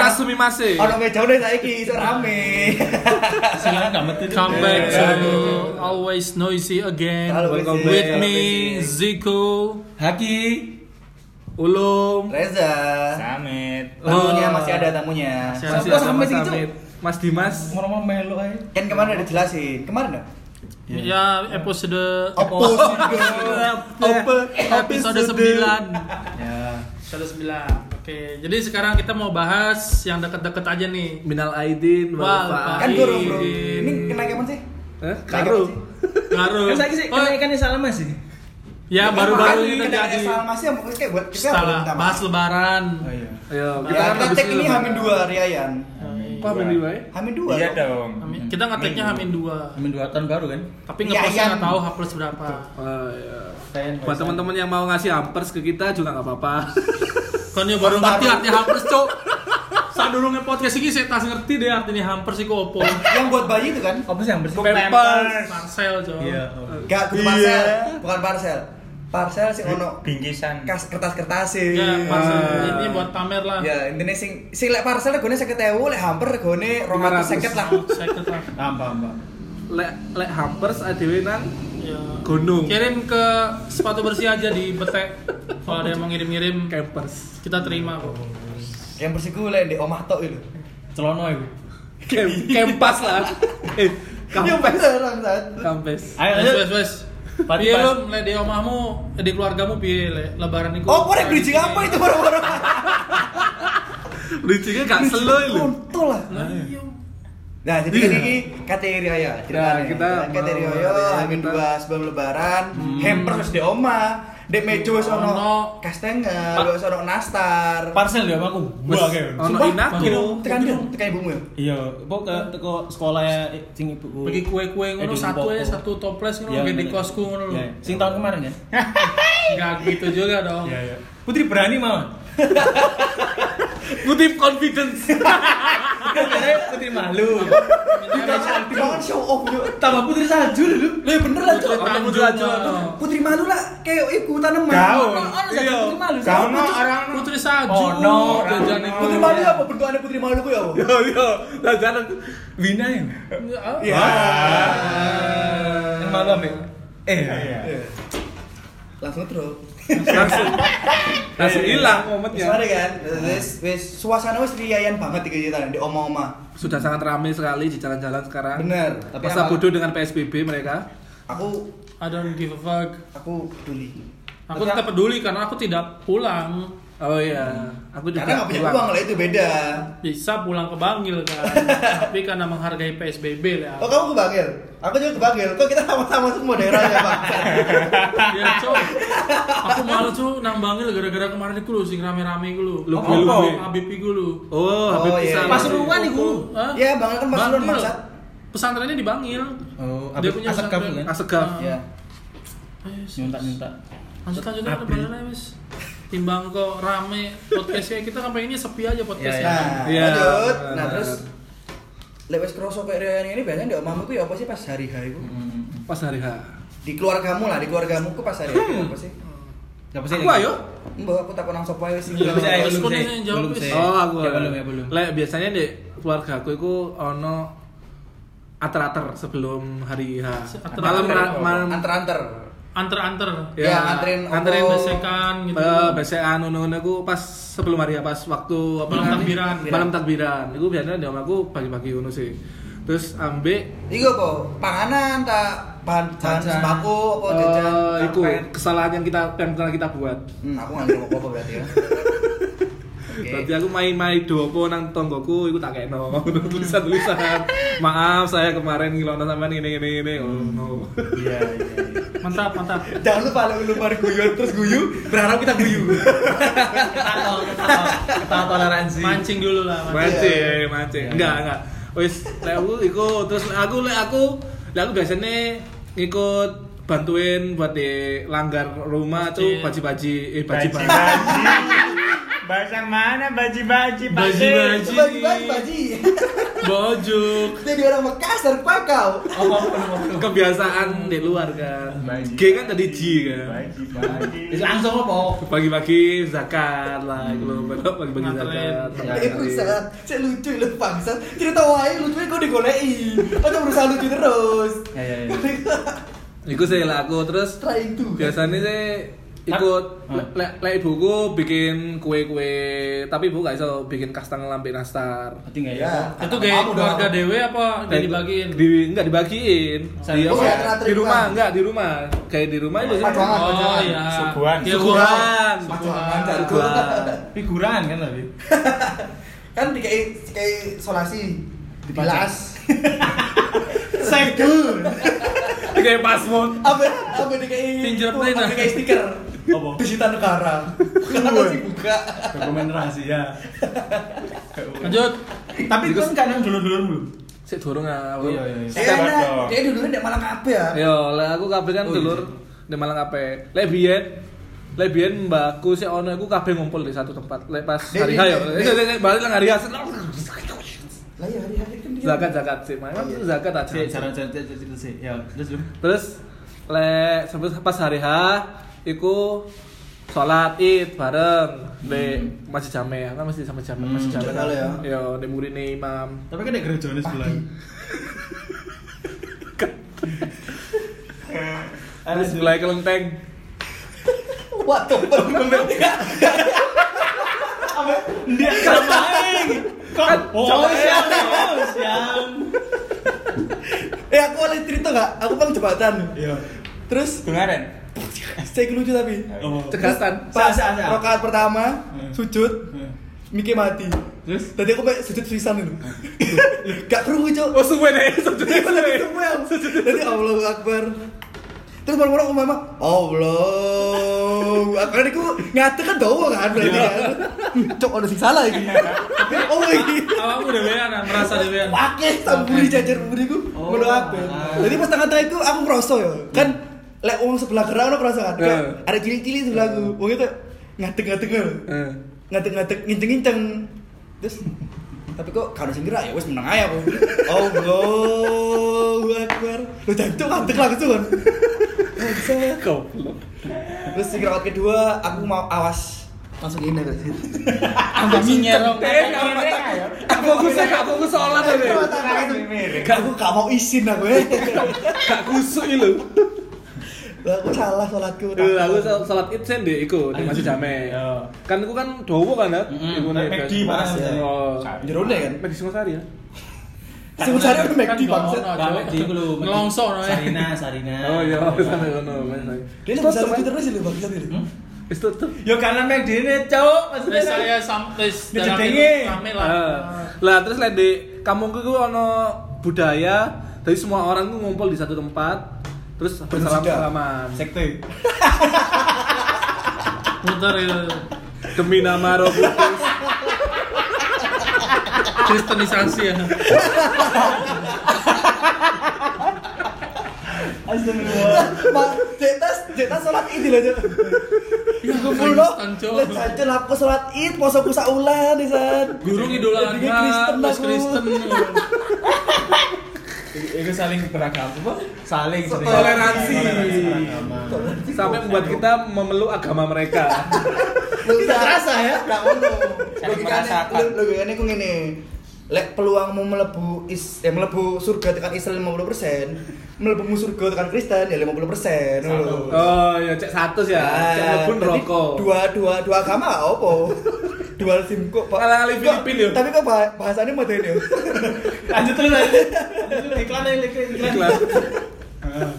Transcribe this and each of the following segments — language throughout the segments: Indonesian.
kita sumimasen. Ono meja udah saiki iso rame. Silakan gak metu. Come back Ya. to always noisy again. Always Welcome. With me, Zico. Haki. Ulum. Reza. Samit. Tamunya Oh. masih ada tamunya. Masih ada sampai Mas gitu? Amit. Mas Dimas. Ngomong melo aja. Kan kemarin udah dijelasin. Kemarin ya? Ya, episode Opus. episode 9. Ya. Episode 9. Oke, jadi sekarang kita mau bahas yang deket-deket aja nih. Minal Aidin wal. Kan gue bro. Ini kena kapan sih? Naik Karu. Ngaruh. Kan saya sih Oh, kenaikannya salah Mas sih. ya Kan baru-baru ini kena terjadi. Salah masih yang pokoknya kayak buat kita bahas lebaran. Oh iya. Ayo, Ya, kita cek ini lebaran. Hamin 2 Riayan. Kok Hamin dua ya? Hamin 2. Iya dong. Amin. Kita ngeteknya Hamin 2. Amin dua tahun baru kan? Tapi Iya, ngepostnya iya. nggak tahu H plus berapa. Oh, iya. Saya Buat teman-teman yang mau ngasih hampers ke kita juga nggak apa-apa. Kan ya baru ngerti artinya hampers, Cok. Saat dulu nge-podcast ini saya tas ngerti deh artinya hampers itu opo. Yang buat bayi itu kan? Apa sih yang bersih? Pampers. Parcel, Cok. Iya. Gak, kudu parcel. Bukan parcel. Parcel sih ono Bingkisan. kas kertas-kertas sih. Ya, parcel Ah. ini buat pamer lah. Ya, intinya sing sing lek parcel gone 50.000, lek hamper gone 250 lah. Saya ketah. Paham, paham, paham. Lek lek hampers adewe nang Ya. gunung. Kirim ke sepatu bersih aja di betek. Kalau ada yang mau ngirim-ngirim, Campers. kita terima kok. Yang bersih gue lek di omah tok itu. Celono itu. Campas lah. Eh, kampes. Kampes. Ayo wes wes. Pati Piye pas. lu lek di omahmu, eh, di keluargamu piye lek lebaran iku? Oh, korek bridging apa itu baru-baru? Bridgingnya gak slow itu. Kontol lah. Lah iya. Nah, jadi Iya. ini kateri raya. Ceritanya. Nah, kita ya, Hamin kita- 2 sebelum lebaran, hamper wis di omah. Dek meja wis ono Pa- wis ono nastar. Parcel ya aku. Kayak. ono inaku. tekan tekan tekan ibumu ya. Iya, kok ke teko sekolah ya sing ibuku. Pergi kue-kue ngono satu ya, satu toples ngono Iya, kayak di bener. kosku ngono lho. Iya, Sing tahun kemarin kan? Enggak gitu juga dong. Iya, iya. Putri berani mah. Kutip confidence. Putri malu. Jangan show off yuk. Tambah putri salju dulu. Lah ya bener lah, Cok. Putri mah. no. Putri malu lah kayak iku tanaman. Kau. Iya. No orang Putri Salju. Oh, no. Putri malu apa bentukannya putri malu ku ya? Yo yo, jangan. Wina ya. Iya. Malu ambek. Eh, Iya. Langsung terus. Langsung langsung hilang momennya. Suara kan, wis wis suasana wis riayan banget iki ceritanya di oma-oma. Sudah sangat ramai sekali di jalan-jalan sekarang. Bener, tapi Masa bodoh dengan PSBB mereka. Aku I don't give a fuck. aku peduli. Aku tetap peduli karena aku tidak pulang. Oh iya, aku juga. Karena nggak punya pulang. uang lah itu beda. Bisa pulang ke Bangil kan. Tapi karena menghargai PSBB lah. Oh kamu ke Bangil? Aku juga ke Bangil. Kok kita sama-sama semua daerah ya bang? Ya, Cok. Aku malu, Cok, nang Bangil gara-gara kemarin iku lho sing rame-rame iku lho. Lu- Apa? lu- Habib iku lho. Oh, Habib Oh, iya, Pisang. iya. Pasuruan iku. Hah? Ya Bangil kan Pasuruan Bangil. bangsat. Pesantrennya di Bangil. Oh, Dia Habib punya Asegaf kan? Asegaf. Ah. Ya. Ayo, Nyuntak-nyuntak. Lanjut lanjut lebaran aja, Mas. Timbang kok rame podcastnya kita kan pengennya sepi aja podcastnya. Iya, Nah, Iya. lanjut. Nah Benar. terus lewat kerosok kayak riayan ini biasanya di omamu ku ya apa sih pas hari H itu? Hmm. Pas hari H. Di keluargamu lah, di keluargamu ku pas hari H itu apa sih? Siapa sih? Aku ayo. Mbak aku takut nang sapa wis. Iya, Belum sih, ayo, belum sih. Wis? Oh, aku. Ya belum ya belum. Lek biasanya di keluarga aku itu ono ater-ater sebelum hari H. Ater-ater Malam apa? malam Anter-anter. Anter-anter. Ya, nganterin nganterin apa? Besekan gitu. Eh, besekan ngono-ngono aku pas sebelum hari pas waktu apa Malam takbiran. Malam takbiran. Iku biasanya di omahku pagi-pagi ngono sih. Terus ambek Iku apa? Panganan tak bahan bahan sembako apa jajan? eh iku kesalahan yang kita yang pernah kita buat. Hmm, aku nggak ngerti apa-apa berarti ya. Berarti aku main-main dopo nang tonggoku iku tak kekno tulisan-tulisan. Maaf saya kemarin ngilono sampean ngene ngene ngene. Oh no. Iya, iya. iya. Mantap, mantap. Jangan lupa lu lu mari guyon terus guyu, berharap kita guyu. Ketawa toleransi. Mancing dulu lah. mancing. Mancing, mancing. Iya. Enggak, enggak. Wis lek aku iku terus aku lek aku lek aku biasanya ikut bantuin buat di langgar rumah tuh baji-baji eh baji-baji. Bahasa mana baji-baji? Baji-baji. Bagi bagi bagi. Bojuk. Jadi orang Makassar pakau. kebiasaan di luar kan. G kan tadi G kan Terus langsung apa? pagi-pagi zakat lah gitu loh pagi-pagi zakat Eh bangsat, saya lucu lu bangsat. Cerita wae lucunya kok digoleki. Kok berusaha lucu terus. Ya ya ya. Iku sih lah aku terus Trying to. biasanya sih ikut lek le, le ibuku bikin kue-kue tapi ibu gak iso bikin kastang lampe nastar Berarti enggak Ya. ya? Itu kayak keluarga dewe apa Dan dibagiin? di enggak dibagiin di, Oh, ya, di rumah enggak di rumah kayak di rumah itu sih Oh iya. Suguhan. Iya, Suguhan. Suguhan. Figuran kan tadi. Kan dikai dikai solasi. Dibilas. Segel. kayak password Apa apa dikai Fingerprint, apa ah. dikai stiker. Apa? Disita negara. Kan harus dibuka. Dokumen rahasia. Lanjut. Tapi itu kan nang dulur-dulur belum? sih dorong aku Iya, iya, iya. Eh. Dia dulu di Malang kabeh ya. Yo, lah aku kabeh kan Oh, dulur di Malang kabeh. Lek biyen Lek biyen mbakku sih ono iku kabeh ngumpul di satu tempat. Lek pas hari Eh, dek, dek, balik lah hari hayo. Lah ya hari-hari kan dia. Zakat zakat sih, memang Iya. itu zakat aja. Sih, cara cerita sih. Ya, terus? Terus lek sampai pas hari H iku sholat id bareng di masjid jame kan masih sama jame Hmm, masjid jame jauh ya. yo di murine imam Tapi kan ada gerejone sebelah. terus mulai kelenteng Wah, tuh. Dia kamaing. Kok oh siang. Oh, siang. Eh aku oleh cerita gak? Aku bang jembatan. Iya. Terus Kemarin. Saya lucu tapi. Oh. cegatan Pas rokaat pertama Hmm. sujud Hmm. Miki mati. Terus Tadi aku kayak sujud pisan itu. Gak keruh cok. oh suwe deh sujudnya suwe Jadi Allahu Akbar. Terus baru-baru aku memang Allah. Akbar itu ngatur kan doa kan berarti kan. Cok ada sing salah iki. Oh iki. Awakmu dewean, ah, merasa dewean. Pakai samburi jajar buriku. Oh. Ngono apa? Jadi pas tengah-tengah itu aku ngerasa ya. Kan lek wong sebelah gerak ono ngerasa kan. Kayak Eh. Ada cilik-cilik sebelahku. Wong itu ngadeg-ngadeg. Eh. ngadeg-ngadeg nginceng-nginceng terus tapi kok kalau sing gerak ya? Wes menang aja aku. Allahu Akbar. Lu jancuk ngadeg langsung kan? Goblok. Terus sing gerak kedua aku mau awas. Langsung ini ke situ Ambak nyerong. Eh, aku fokus gak fokus sholat deh gak aku gak mau izin aku ya gak kusuk ini lho Lah, aku salah sholatku Eh, aku sholat id sen deh iku di masjid jame Iya. kan iku kan dowo kan ya iku nih Mek guys. di mana sih? oh jerone kan Mek di Singosari ya sing cari aku McD Kan. Balik di iku lho. Ngelongso, no, ya. Sarina, Sarina. oh iya sampe ngono dia Terus, bisa terus ya bangsat ini Hmm? Wis tutup Yo karena McD ini cowok Wes saya sampai Dijedengi. rame lah. Ah. lah terus lek di kampungku ku ono budaya jadi semua orang tuh ngumpul di satu tempat terus bersalam salaman sekte. Muter ya. demi nama Roh Kudus Kristenisasi ya. Astagfirullah. Mak, jetas, jetas sholat id loh, Cok. Ya, lihat saja lah aku sholat id, posoku saulan di sana. Guru idola Kristen. Kristen. Itu saling beragama apa? Saling Toleransi. beragama. sampai membuat kita memeluk agama mereka Tidak terasa ya? Gak ngono. Saling Logikanya, merasakan. lo- logikanya ku ngene. Lek peluangmu melebu is, eh, melebu surga tekan Islam 50%, melebu surga tekan Kristen ya 50%. ngono lho. oh ya cek satu ya cek Ah, pun rokok Dua dua dua agama apa? Dual sim kok, Pak. Ala-ala Kok- Filipin, yo. Tapi kok bah- bahasanya modern yo. Lanjut terus lanjut. Iklan aja, iklan. Iklan. Ah.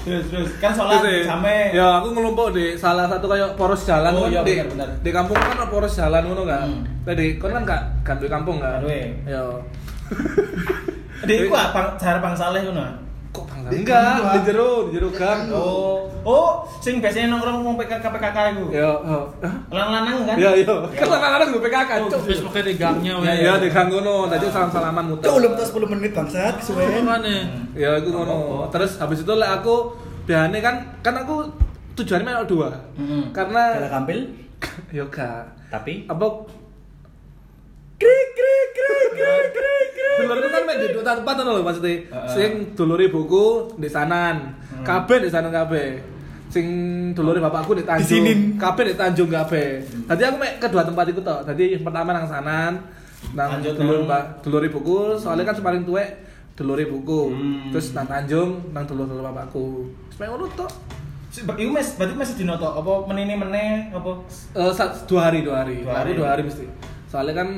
Terus terus kan sholat eh, sampai ya aku ngelumpuk di salah satu kayak poros jalan Oh, kan iya, di, benar, benar. di kampung kan ada poros jalan ngono kan Hmm. tadi kon kan gak gak kampung kan ya di iku apa cara bang saleh ngono. Kok bangsa Di enggak di jero di jero gang Oh, oh, sing biasanya nongkrong ngomong PKK PKK itu. ya oh. Hah? Lanang-lanang kan? ya iya kan anak-anak gue PKK Oh, cok Wes pakai di gangnya Ya, ya di gang ngono. Tadi salam salaman muter. Cok, belum tas 10 menit bangsat, kesuwen. Makanya. ya aku ngono. Terus habis itu lah aku biasanya kan kan aku tujuannya melok dua. Mm-mm. karena Kalau kampil, yo gak. Tapi? Apa? Krik krik krik krik mek di dua tempat ngono lho maksudnya. Sing dulure ibuku di sanan. Kabeh di sanan kabeh. Sing dulure bapakku di Tanjung. Kabeh di Tanjung kabeh. Dadi aku mek kedua tempat itu tok. Dadi yang pertama nang sanan, nang dulur mbak dulur ibuku, soalnya kan paling tuwek dulur ibuku. Hmm. Terus nang Tanjung, nang dulur-dulur bapakku. Supaya ngono tok. Si- Iku mes berarti masih dinoto apa menini meneh apa? Eh, sa- dua hari, dua hari. Dua hari. dua hari mesti. Soalnya kan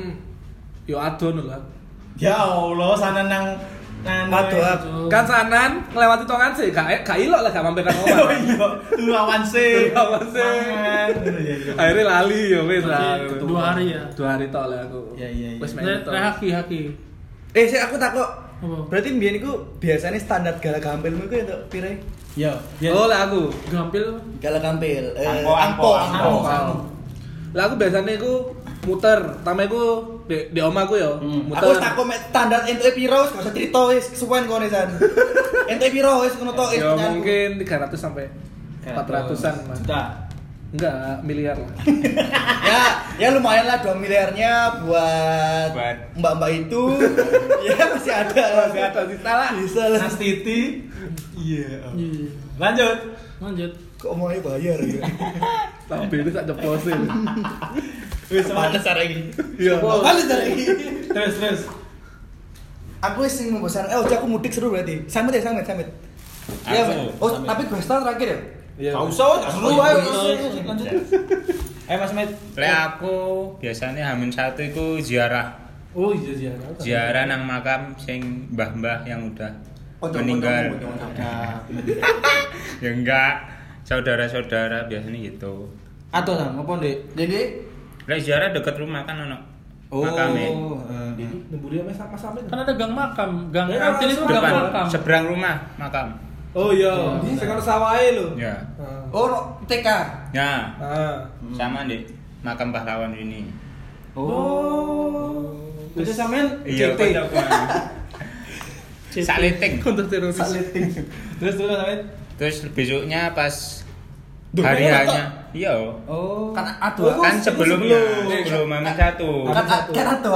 yo adon lah. Ya Allah, sana nang nang Aduh, aduh. Kan sanan ngelewati tongan sih, gak gak ilok lah gak mampir nang Oh omah. iya, lawan sih. Lawan sih. Mangan. Iya, iya. Akhirnya lali yo wis lah. Dua hari ya? Dua hari tok lah aku. Iya, iya, iya. Wis main Nek tok. nek haki haki. Eh, sih aku takut. Apa? Berarti mbiyen iku biasanya standar gala gampilmu iku entuk pire? Ya. Oh lah aku. Gampil Gala gampil. Eh, Angpo, angpo, angpo. Angpo. Lah aku biasanya aku muter, pertama aku di, di yo, Hmm. Aku wis takut mek standar entuke piro wis gak usah cerita wis kesuwen kono san. Entuke piro wis ngono tok wis. Ya mungkin 300 sampai 400-an mas. Juta. Enggak, miliar lah. ya, ya lumayan lah 2 miliarnya buat Buat. mbak-mbak itu. ya masih ada. Masih ada sisa lah. Bisa lah. Nas Titi. Iya. Iya. Lanjut. Lanjut. Kok omongnya bayar ya? Tapi itu tak deposit. Wis Panas cara ini. Iya. Panas cara ini. Terus terus. Aku wis sing membosan. Eh, ojo aku mudik seru berarti. Samit ya, samit, samit. Ya, Aku. oh, tapi gue start terakhir ya? Iya. Gak usah, seru Oh, ayo. iya, Lanjut. iya. Lanjut. Ayo Mas Met. Lek aku biasanya Hamin satu itu ziarah Oh iya iya. ziarah nang makam sing mbah-mbah yang udah Oh, meninggal. ya enggak, saudara-saudara biasanya gitu. Atau sam, apa Dek? Jadi, Lek ziarah deket rumah kan ono. Oh. Makame. eh. Nemburi apa sama sama Kan ada gang makam, gang Ya, kantin itu gang makam. seberang rumah makam. Oh iya, sing ono sawahe lho. Ya. oh no, TK. Ya, Ah. sama di makam pahlawan ini. Oh. Itu sampean Iya. Saliting. Kontak teroris. Saliting. Terus terus sampean. Terus besoknya pas Duh, hari hanya, iya. Oh. Kan aduh. Kan sebelumnya, sebelum. sebelum Hamin satu. Kan kan aduh.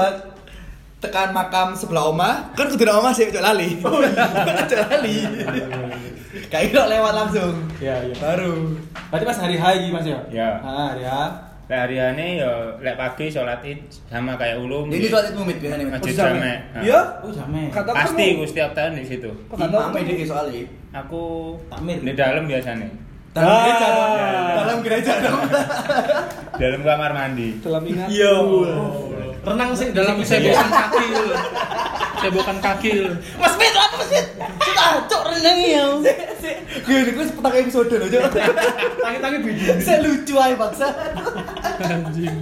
Tekan makam sebelah oma, kan kudu nang oma sih, ojo lali. Oh iya. Lali. Kayak kira lewat langsung. Iya, iya. Baru. Berarti pas hari hari Mas ya? Ya. Ah, hari H. Lek hari hanya ya lek pagi sholat id sama kayak ulum. Ini sholat mumit biasanya. Mas. Masjid Oh. Jamek. Nah. Iya? Oh, jame. Kata Pasti aku setiap tahun di situ. Imam ini soalnya. Aku Takmir. di dalam biasanya. Dalam Ah. gereja dong. Ya, ya. Dalam gereja dong. Dalam kamar mandi. Dalam ingat. Iya. Renang sih Dalam sebokan kaki lu. Sebokan kaki lu. Mas Mit, apa Mas Mit? Kita cok renang ya. Gue gue petang episode Cok. tangi-tangi biji. Saya lucu aja bangsa. Anjing.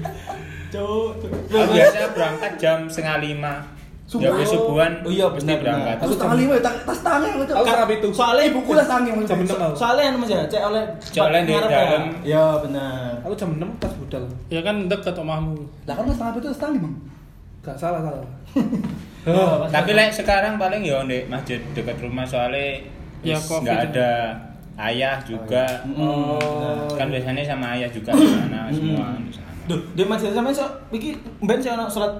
Aku biasanya berangkat jam setengah lima. Subuh. Ya subuhan. Oh iya, mesti benar, berangkat. Aku setengah lima ya, tas- tas tangan Cok. Aku setengah pitu. Soalnya ibuku lah sange Jam enam aku. Soalnya anu Mas ya, cek oleh Cek oleh di dalam. ya? Iya, benar. Aku jam 6 pas budal. Ya kan deket omahmu. Lah kan mas setengah pitu setengah lima. Gak salah salah. Oh, Tapi lek sekarang paling ya di masjid dekat rumah soalnya Ya, wis Covid nggak ya. ada ayah juga. Oh. Kan biasanya sama ayah juga di sana semua di sana. Duh, di masjid sampean sok iki ben sih ono salat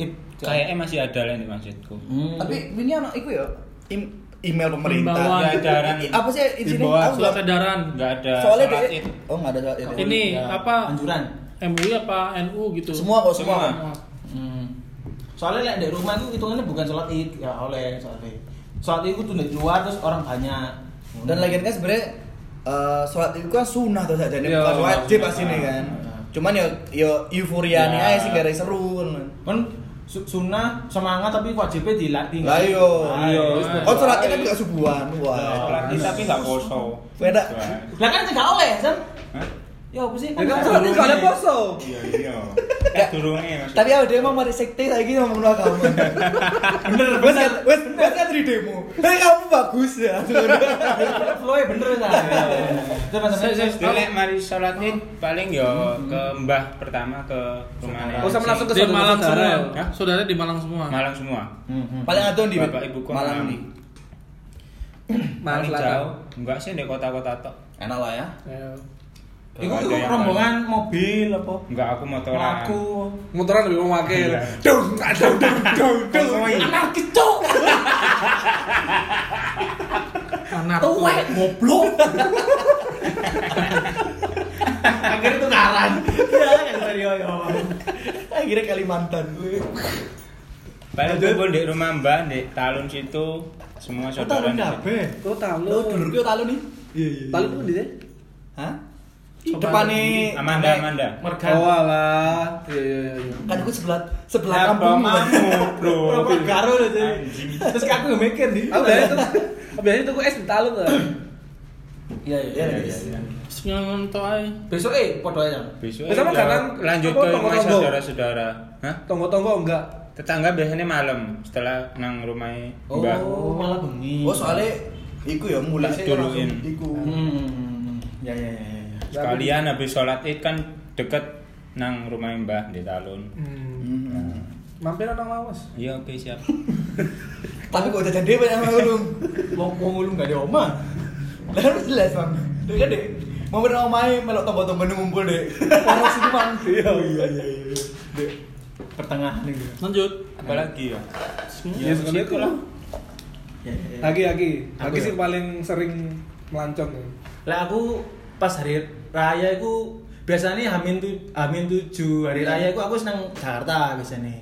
Id. Kayaknya masih ada lah di masjidku. Hmm. Tapi ini anak iku ya im- email pemerintah. Ya, edaran. Apa sih? Himbauan, Aku Surat edaran. Nggak ada Soalnya dia- id. Oh, enggak ada sholat id. Ini Ya, apa? Anjuran. MUI apa NU gitu. Semua kok semua. Semua. Hmm. Soalnya lek di rumah itu hitungannya bukan sholat id ya oleh sholat id. Sholat id itu tuh di luar terus orang banyak. Dan lagian kan sebenarnya eh, sholat itu kan sunnah tuh saja, Iya, bukan wajib pasti nih kan. Iya. Cuman ya ya euforianya Ya. aja sih gara seru. kan su- sunnah semangat tapi wajibnya dilatih. Lah iya. Iya. Oh sholat id kan juga subuhan. Wah. Sholat id tapi nggak poso. Beda. Lah kan tidak oleh, San. Ya apa sih? Ya kan itu gak ada poso. Iya iya. Kayak durungnya maksudnya. Tapi ya dia emang mari sekte lagi ngomong agama. bener Wes kan wes wes kan di demo. Tapi kamu bagus ya. Flow bener saya- Jadi lek mari sholat id paling ya ke mbah pertama ke rumahnya. Oh, sama langsung ke Di saudara Malang saudara. semua. Saudara di Malang semua. Malang semua. Paling adon di Bapak ibu Malang nih. Malang Selatan. jauh. Enggak sih di kota-kota tok. Enak lah ya. Iku iku rombongan mobil apa? Enggak aku motoran. Aku Motoran lebih mewakil. Iya. Dung, dung, dung, dung, dung. Anak kecok. Anak Tuwek goblok. Akhirnya tukaran. Ya kan tadi yo. Akhirnya Kalimantan. Paling kumpul di rumah Mbah di Talun situ semua saudara. talun kabeh? Kok tahu? Lo dulur ki talu nih. Iya iya. Tahu itu di sini? Hah? Coba Depane Amanda Amanda. Mergan. Oh alah. Iya iya iya. Kan aku sebelah sebelah Lah, kampung. kamu, bro. Pura-pura garo lho. Terus aku nggak mikir nih. Aku biasanya tuh biasanya tuh es di talu tuh. Iya iya Iya, iya. iya, iya. Seneng to ae. Besok eh podo aja. Besok Besok ya, makanan lanjut ke rumah saudara-saudara. Hah? Tonggo-tonggo enggak? Tetangga biasanya malam setelah nang rumah Mbah. Oh, malah bengi. Oh soalnya iku ya mulai Tak saya langsung duluin. iku. Hmm. Ya ya ya ya. Sekalian habis sholat id kan deket nang rumah Mbah di Talun. Hmm. Hmm. Mampir nang lawas. Iya oke siap. Tapi kok jajan dhewe yang ulung. Wong wong ulung gak ada oma. Lah harus jelas, Bang. Dek kan dek. Mau berenang omahe melok tombol-tombol ngumpul dek. Poros itu, Bang. Iya iya iya. iya. Dek, Pertengahan nih. Lanjut. Apalagi ya? Ya sebenarnya itu lah. Ya, ya, ya. Lagi lagi. Lagi sih paling sering melancong. ya. Lah aku pas hari raya aku biasanya hamin tu hamin tujuh hari raya aku aku senang Jakarta biasanya.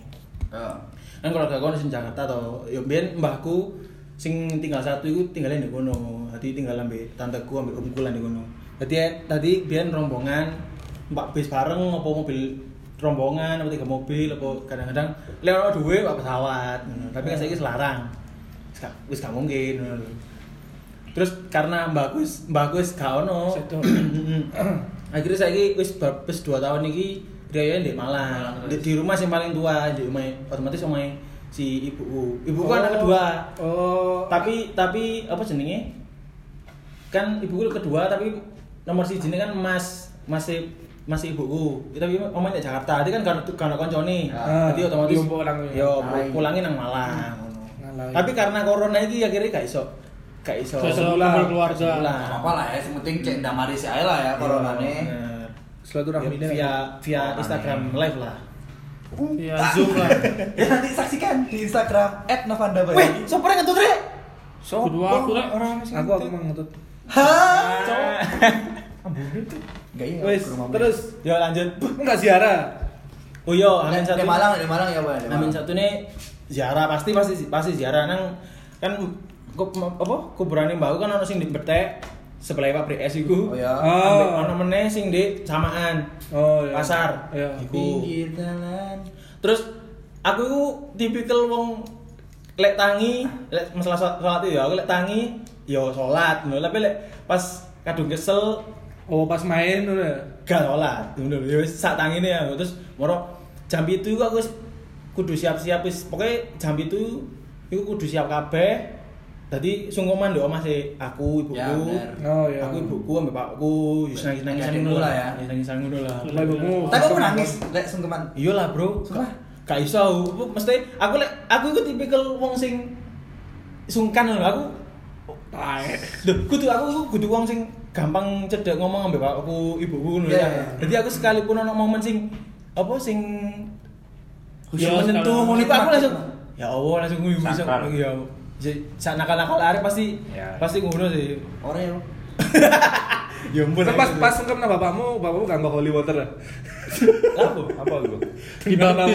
Heeh. Kan kalau gak kono sing Jakarta to, yo ben mbahku sing tinggal satu iku tinggalnya di kono. Dadi tinggal ambek tanteku ambek omku di kono. Dadi tadi biyen rombongan mbak bis bareng apa mobil rombongan apa tiga mobil apa kadang-kadang lewat duwe pak pesawat. Tapi kan saiki selarang. Wis gak mungkin. Terus karena mbakku wis mbakku wis gak ono. Akhirnya saiki wis wis 2 tahun iki riayane di Malang. Di, di rumah yang paling tua, di rumah otomatis rumah si ibuku. Ibuku anak kedua. Oh. Tapi tapi apa jenenge? Kan ibuku kedua tapi nomor siji kan Mas masih masih ibuku. Tapi omahnya di Jakarta. Jadi kan karena karena koncone. Ah, Jadi otomatis yo pulangin nang Malang. Tapi karena corona iki akhirnya gak iso. Gak iso. Gak sebulan. keluarga. Sebulan. apa lah ya, yang penting cek ndamari si ae lah ya coronane. Bener. Silaturahmi Ya, via via Instagram live lah. Ya Zoom lah. Ya nanti saksikan di Instagram @novanda Wih, sopre ngentut rek. Kedua aku rek. orang Aku aku mau ngetut. Hah? Enggak iya. Wes, ke rumah terus Ya lanjut. enggak ziarah. Oh iya, amin satu. Di Malang, di Malang ya, Pak. Amin satu nih ziarah pasti pasti pasti ziarah nang kan ku, apa kuburane mbakku kan ono sing di Betek sebelah pabrik es iku. Oh ya. Oh. Ono meneh sing di samaan. Oh, iya. Pasar. Iya. Iku. Pinggir jalan. Terus aku iku tipikal wong lek tangi, lek masalah itu ya, aku lek tangi yo sholat, ngono. tapi lek pas kadung kesel Oh, pas main udah. gak sholat, ngono. Ya wis sak tangine ya. Terus moro jam itu aku wis kudu siap-siap wis pokoknya jam itu iku kudu siap kabeh. Dadi sungkoman ndek omah sih aku, ibuku. Ya. Oh, iya. Aku ibuku ambek pakku, wis nangis-nangisan Adikmu ngono lah lah ya. Nangis-nangisan ngono lah. Rumah ibumu. Tapi aku nangis lek sungkeman. Iya lah bro, Sumpah? gak iso. Aku mesti aku lek aku iku tipikal wong sing sungkan lho aku. Duh, kudu aku kudu wong sing gampang cedek ngomong ambek bapakku, ibuku ngono Iya, ya. iya. Jadi aku sekalipun ono momen sing apa sing Iya, ya menyentuh ngono aku langsung ya Allah langsung Sakral. ya. Jadi nakal-nakal arek pasti Ya. pasti ngono sih. Oreo. Ya ampun. Terus pas pas sungkem nang bapakmu, bapakmu gak holy water. ya? apa? Apa lu? Gimana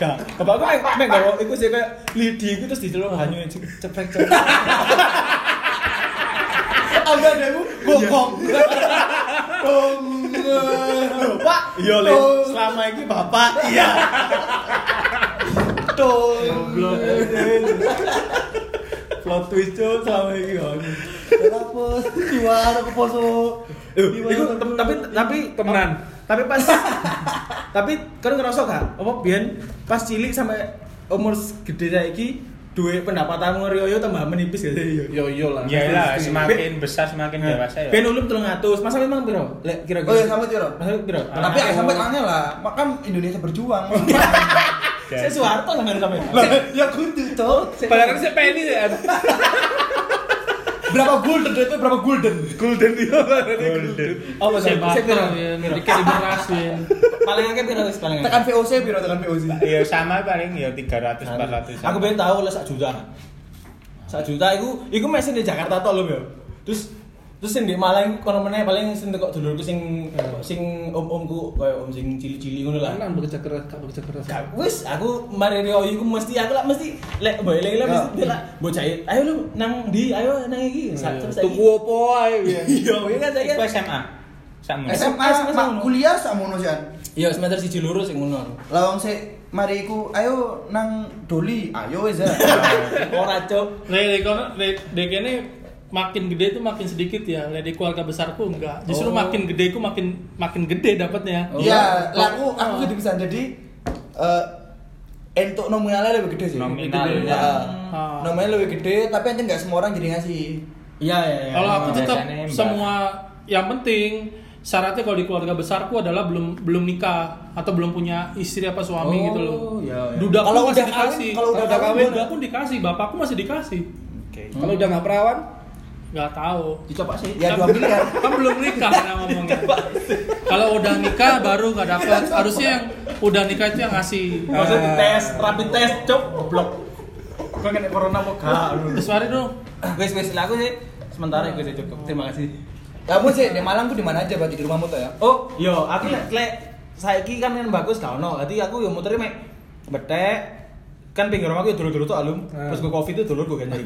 Gak, bapakku mek mek gawe iku sih kayak lidi iku terus diceluk hanyu ceprek ceprek. Ambil ademu bokong. Bong. Pak, iya le. Selama ini bapak, iya. Tuh. Plot twist cok selama ini hanyu. Kenapa? Gimana aku poso? Iku tem- tapi tapi Temenan. Tapi pas tapi kan ngerasa gak? Apa biyen pas cilik sampai umur gede saiki duwe pendapatanmu Rioyo tambah menipis gak sih? Yo yo lah. Ya lah, semakin besar semakin dewasa ya. Ben ulum 300. Masa memang piro? Lek kira-kira. Oh ya sampai piro? Masa piro? Tapi ya sampai tangannya lah. Makam Indonesia berjuang. Saya Soeharto nang sampai. ya kudu tuh. Padahal kan saya penny ya. berapa golden itu berapa golden Golden dia Golden. Oh, Saya Saya ya, dikit beras ya. Paling akeh piro wis paling tekan VOC piro tekan VOC Ya sama paling ya 300 400. Aku pengen tahu oleh sak juta. Sak juta iku iku mesin di Jakarta tok lho, yo. Terus terus sing di Malang kono meneh paling sing tekok dulurku sing sing om-omku koyo om sing cili-cili ngono lah. Kan bekerja keras, gak bekerja keras. Ya, Wis, aku mari Rio iku mesti aku lah mesti lek boy lek mesti dia lah bocah ayo lu nang di ayo nang iki. Sa- terus Tuku opo ae ya. Iya, iya kan saya. SMA. Sama. SMA SMA, mak kuliah sakmono sih Iya, semester siji loro sing ngono. lawang sik mari iku ayo nang doli ayo wis ya Ora cuk. Lek kono lek dek kene makin gede itu makin sedikit ya. Di keluarga besarku enggak. Justru Oh. makin gede ku makin makin gede dapatnya. Iya, lah aku Oh. aku gitu bisa jadi eh entuk nominalnya lebih gede sih. Nominal, Lebih gede. ya. Heeh. Nominalnya lebih gede, tapi aja nggak semua orang jadi ngasih. Iya, iya, iya. Kalau aku Oh, tetap biasanya mbak. semua yang penting syaratnya kalau di keluarga besarku adalah belum belum nikah atau belum punya istri apa suami Oh, gitu loh. iya, iya. Duda Kalau udah dikasih. kawin- kalau udah Kalau kawin, duda pun dikasih, bapakku masih dikasih. Oke. Kalau udah nggak perawan, Nggak tahu. dicoba sih. Ya Kan- dua miliar. Kan belum nikah kan ngomongnya. Kalau udah nikah baru nggak dapat. Harusnya yang udah nikah itu yang ngasih. Maksudnya tes, rapid test, cuk, goblok. Kau kena corona apa gak? Terus mari dong. Wes wes lah aku sih sementara itu sih cukup. Terima kasih. Kamu sih di Malang tuh di mana aja berarti di rumahmu tuh ya? Oh, yo aku lek saiki kan kan bagus gak ono. Dadi aku yo muternya mek betek kan pinggir rumahku ya dulu-dulu tuh alum. Ah. terus gue covid itu dulu gue kan jadi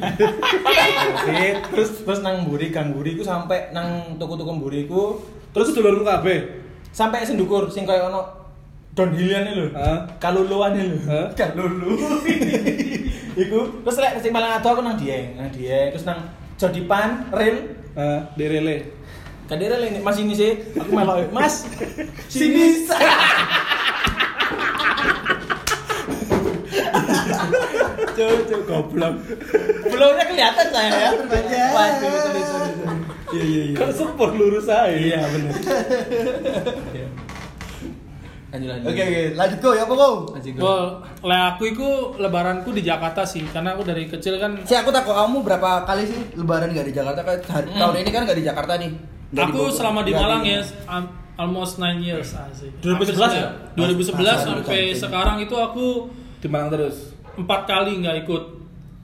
covid terus terus nang buri kang buri ku sampai nang toko-toko buri ku. Terus dulurmu kabeh. sampai sendukur sing kayak ono downhillan lho. Hah? kaluluan lho. Hah? kalulu. Iku terus lek sing paling ado aku nang Dieng nang Dieng. Terus nang Jodipan rel. Eh, derele. kadire ini. Mas ini sih. Aku melok mas. Sini Cucu goblok. Belumnya kelihatan saya ya. Waduh, sorry, sorry, sorry. Iya, iya, iya. Kan sempur lurus aja. Iya, benar. Lanjut, lanjut. Oke oke, lanjut go ya apa go? Lanjut, go. Well, le aku itu lebaranku di Jakarta sih, karena aku dari kecil kan Si aku takut kamu berapa kali sih lebaran nggak di Jakarta? Kan Hmm. tahun ini kan nggak di Jakarta nih. Di aku Bogor. selama di Malang ya almost 9 years asik. 2011 ya? 2011 Pas- sampai sekarang itu aku Di Malang terus. Empat kali nggak ikut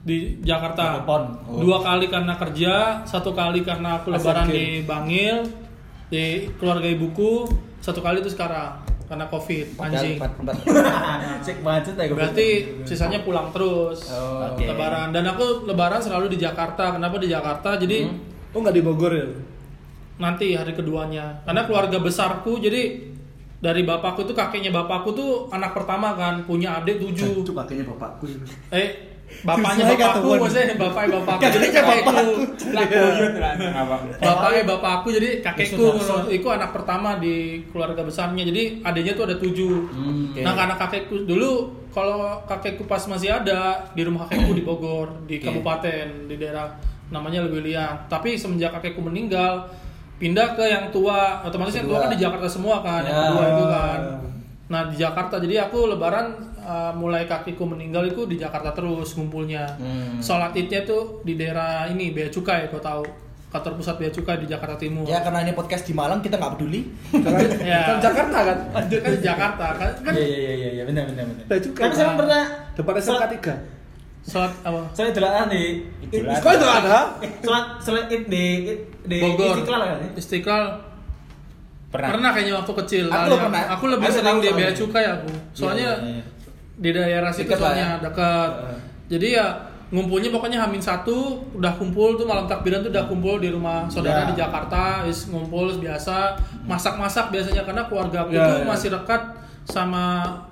di Jakarta. Oh. Dua kali karena kerja, satu kali karena aku lebaran di Bangil, di keluarga ibuku, satu kali itu sekarang karena covid anjing. empat- empat. Cek macet ya. Berarti sisanya pulang terus Oh, oke. lebaran dan aku lebaran selalu di Jakarta. Kenapa di Jakarta? Jadi Oh nggak di Bogor ya? nanti hari keduanya. Karena keluarga besarku jadi dari bapakku itu kakeknya bapakku tuh anak pertama kan punya adik tujuh. Itu kakeknya bapakku. Eh bapaknya bapakku maksudnya bapaknya bapakku. Jadi kakekku. Bapaknya bapakku jadi kakekku itu anak pertama di keluarga besarnya. Jadi adiknya tuh ada tujuh. Hmm. Nah karena kakekku dulu kalau kakekku pas masih ada di rumah kakekku di Bogor di kabupaten di daerah namanya Lewiliang. Tapi semenjak kakekku meninggal pindah ke yang tua. Otomatis yang tua kan di Jakarta semua kan. Yang Ya. kedua itu kan. Nah di Jakarta jadi aku lebaran uh, mulai kakekku meninggal itu di Jakarta terus ngumpulnya. Hmm. Sholat idnya tuh di daerah ini Bea Cukai kau tahu kantor pusat Bea Cukai di Jakarta Timur. Ya karena ini podcast di Malang kita nggak peduli. Ya. Kan Jakarta kan? kan di Jakarta kan, Iya, iya, iya, iya, benar, benar, benar. Nah, juga. Tapi saya pernah Depan SMK 3. Sholat apa? di Idul Adha. Sekolah itu ada? Sholat sholat id di di Bogor. Istiqlal kan? Istiqlal. Pernah. Pernah kayaknya waktu kecil. Aku ya. pernah. Aku lebih Aku sering di Bea. Cukai aku. Soalnya Iya, iya, iya. di daerah situ soalnya ya. dekat. Jadi ya ngumpulnya pokoknya Hamin satu udah kumpul tuh malam takbiran tuh udah kumpul di rumah saudara Ya. di Jakarta, is ngumpul biasa masak-masak biasanya karena keluarga aku Ya, tuh ya. masih dekat sama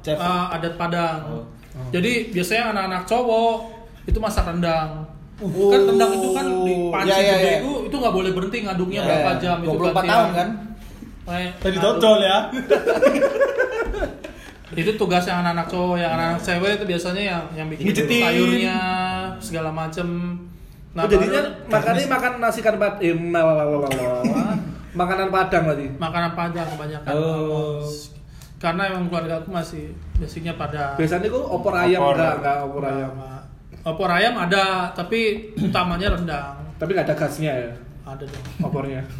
Chef. uh, adat Padang. Oh. Jadi biasanya anak-anak cowok itu masak rendang. Kan rendang itu kan di panci Ya, ya, gede ya. itu itu nggak boleh berhenti ngaduknya Ya, berapa ya. jam itu 24 gantian. tahun kan? Tadi dodol ya. itu tugas yang anak-anak cowok yang anak-anak cewek itu biasanya yang yang bikin sayurnya segala macem oh, jadinya baru- makannya makan nasi kan pad eh, lalalala. makanan Padang berarti. makanan padang kebanyakan Oh. karena emang keluarga aku masih basicnya pada Biasanya kok opor ayam Opor. enggak enggak opor ayam. opor ayam ada tapi utamanya rendang Tapi nggak ada gasnya ya, Ada dong. opornya.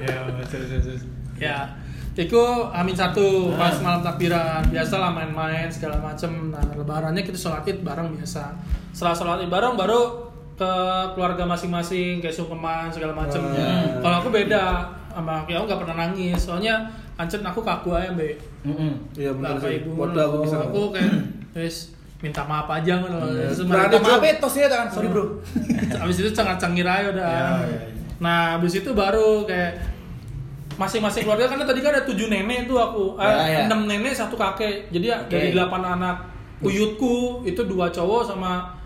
Ya, terus terus, terus. Ya, itu Amin satu pas malam takbiran biasa lah main-main segala macem. Nah lebarannya kita sholat id bareng biasa. Setelah sholat id bareng baru ke keluarga masing-masing kayak sungkeman segala macem. Hmm. Kalau aku beda sama aku nggak pernah nangis. Soalnya ancen aku kaku aja be. Mm-mm. Iya benar sih. ibu. Waduh aku bisa. Aku kayak wes minta maaf aja kan. Berani, mereka- Minta maaf ya tosnya kan, sorry bro. Abis itu cengar-cengir aja udah. Ya, ya, ya. Nah, abis itu baru kayak masing-masing keluarga karena tadi kan ada tujuh nenek tuh aku, Eh, Ya, ya. enam nenek satu kakek. Jadi ya, Oke. dari delapan anak uyutku itu dua cowok sama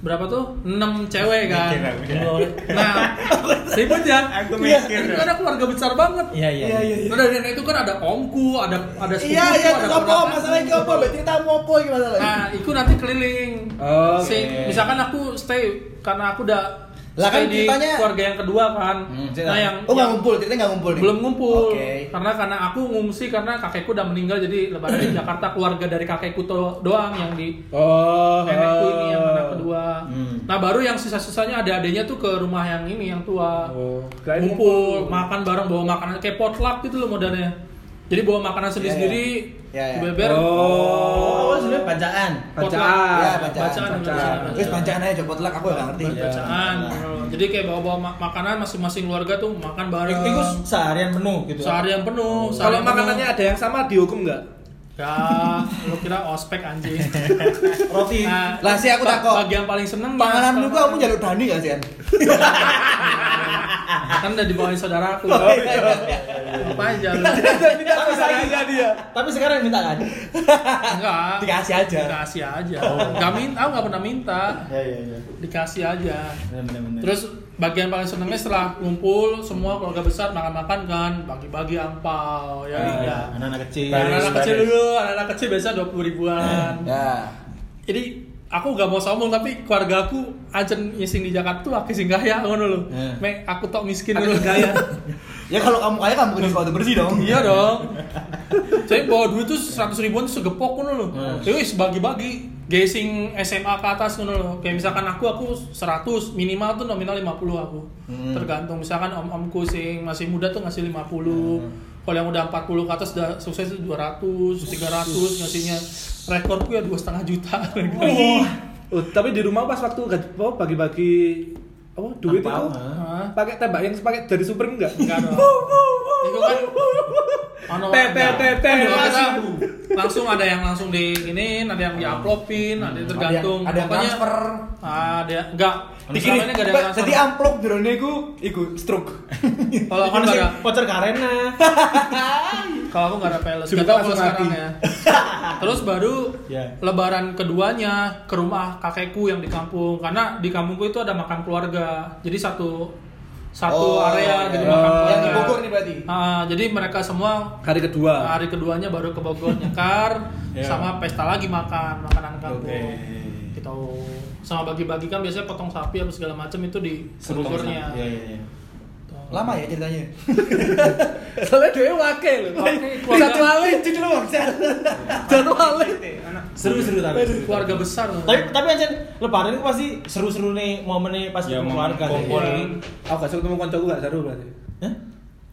berapa tuh? Enam cewek kan. Mikir ya. Nah, ribut ya. Aku Iya, mikir. itu karena keluarga besar banget. Iya, iya. iya. Nah, dari nenek itu kan ada omku, ada ada sepupuku, Iya, iya, ada itu apa? Masalahnya itu apa? Berarti kita mau apa masalahnya? Nah, itu nanti keliling. Oh, Si- oke. misalkan aku stay karena aku udah Lah, kan di ceritanya- keluarga yang kedua kan. Hmm, nah, yang Oh nggak ngumpul, kita nggak ngumpul nih. belum ngumpul. Oke. Karena karena aku ngungsi karena kakekku udah meninggal jadi lebaran di Jakarta keluarga dari kakekku to- doang yang di Oh, nenekku ini yang anak kedua. Hmm. Nah, baru yang sisa-sisanya ada adanya tuh ke rumah yang ini yang tua. Oh, ngumpul, makan bareng bawa makanan kayak potluck gitu loh modelnya. Jadi bawa makanan sendiri-sendiri, Ya, ya. dibeber. Oh, Oh, sebenarnya bacaan. bacaan. Ya, bacaan, bacaan. bacaan. Terus bacaan aja coba telak aku nggak ngerti. Bacaan. Jadi kayak bawa-bawa ma- makanan masing-masing keluarga tuh makan bareng. Itu seharian penuh gitu. seharian penuh. Kalau seharian makanannya ada yang sama dihukum nggak? Ya, lu kira ospek anjing. roti. Nah, Lah, sih aku takut. Bagian paling seneng Panganan lu kok kamu jaluk Dani gak sih? An? kan udah dibawain saudaraku. Oh, iya, Apa aja lu? tapi sekarang dia. Tapi sekarang minta kan? Enggak. Dikasih aja. Dikasih aja. Enggak minta, aku enggak pernah minta. Ya, ya, ya. Dikasih aja. Benar, benar, benar. Terus bagian paling senengnya setelah ngumpul semua keluarga besar makan-makan kan, bagi-bagi angpau ya. Ah, ya. ya, anak-anak kecil. Nah, anak-anak kecil dulu, anak-anak kecil biasa 20 ribuan. Ya. Jadi aku gak mau sombong tapi keluarga aku ancen ngising di Jakarta tuh aku sing kaya ngono lho. Eh. Mek aku tok miskin dulu. gaya. Ya kalau kamu kaya kamu punya sepatu bersih dong. iya dong. Saya bawa duit tuh 100 ribuan tuh segepok ngono lho. Hmm. Ya wis bagi-bagi. Gasing SMA ke atas ngono lho. Kayak misalkan aku aku 100 minimal tuh nominal 50 aku. Hmm. Tergantung misalkan om-omku sing masih muda tuh ngasih 50. Hmm. Kalau yang udah 40 ke atas udah sukses tuh 200, 300 ngasihnya. Rekorku ya dua setengah juta. Oh, tapi di rumah pas waktu apa, bagi-bagi apa duit Angpau, itu? Pakai tembak yang pakai dari Supreme enggak? Enggak dong. Itu kan. Kalau kita langsung ada yang langsung di ini, ada yang diaplopin, ada yang tergantung. Ada yang transfer. ada enggak. Dikini, ini ada yang jadi amplop drone ku iku stroke. Kalau aku enggak ada, voucher karena. kalau aku enggak ada peles. Enggak tahu langsung sekarang ya. Terus baru Ya. lebaran keduanya ke rumah kakekku yang di kampung karena di kampungku itu ada makan keluarga. Jadi satu satu Oh, area iya. jadi Oh, makan Yang di Bogor nih berarti. Ah, jadi mereka semua Hari kedua. hari keduanya baru ke Bogor nyekar Ya. sama pesta lagi makan makanan kampung Oke. gitu sama bagi-bagi kan biasanya potong sapi apa segala macam itu di Bogornya Iya, iya, iya. Lama ya ceritanya. Soalnya dia wakil loh. Satu kali. Cik lu Bang. Satu kali. Seru-seru tapi. keluarga besar loh. Tapi tapi ancen lebaran itu pasti seru-seru nih momennya pas Ya, ketemu momen keluarga. kumpul. Iya. Aku gak ketemu koncoku gak seru berarti. Hah?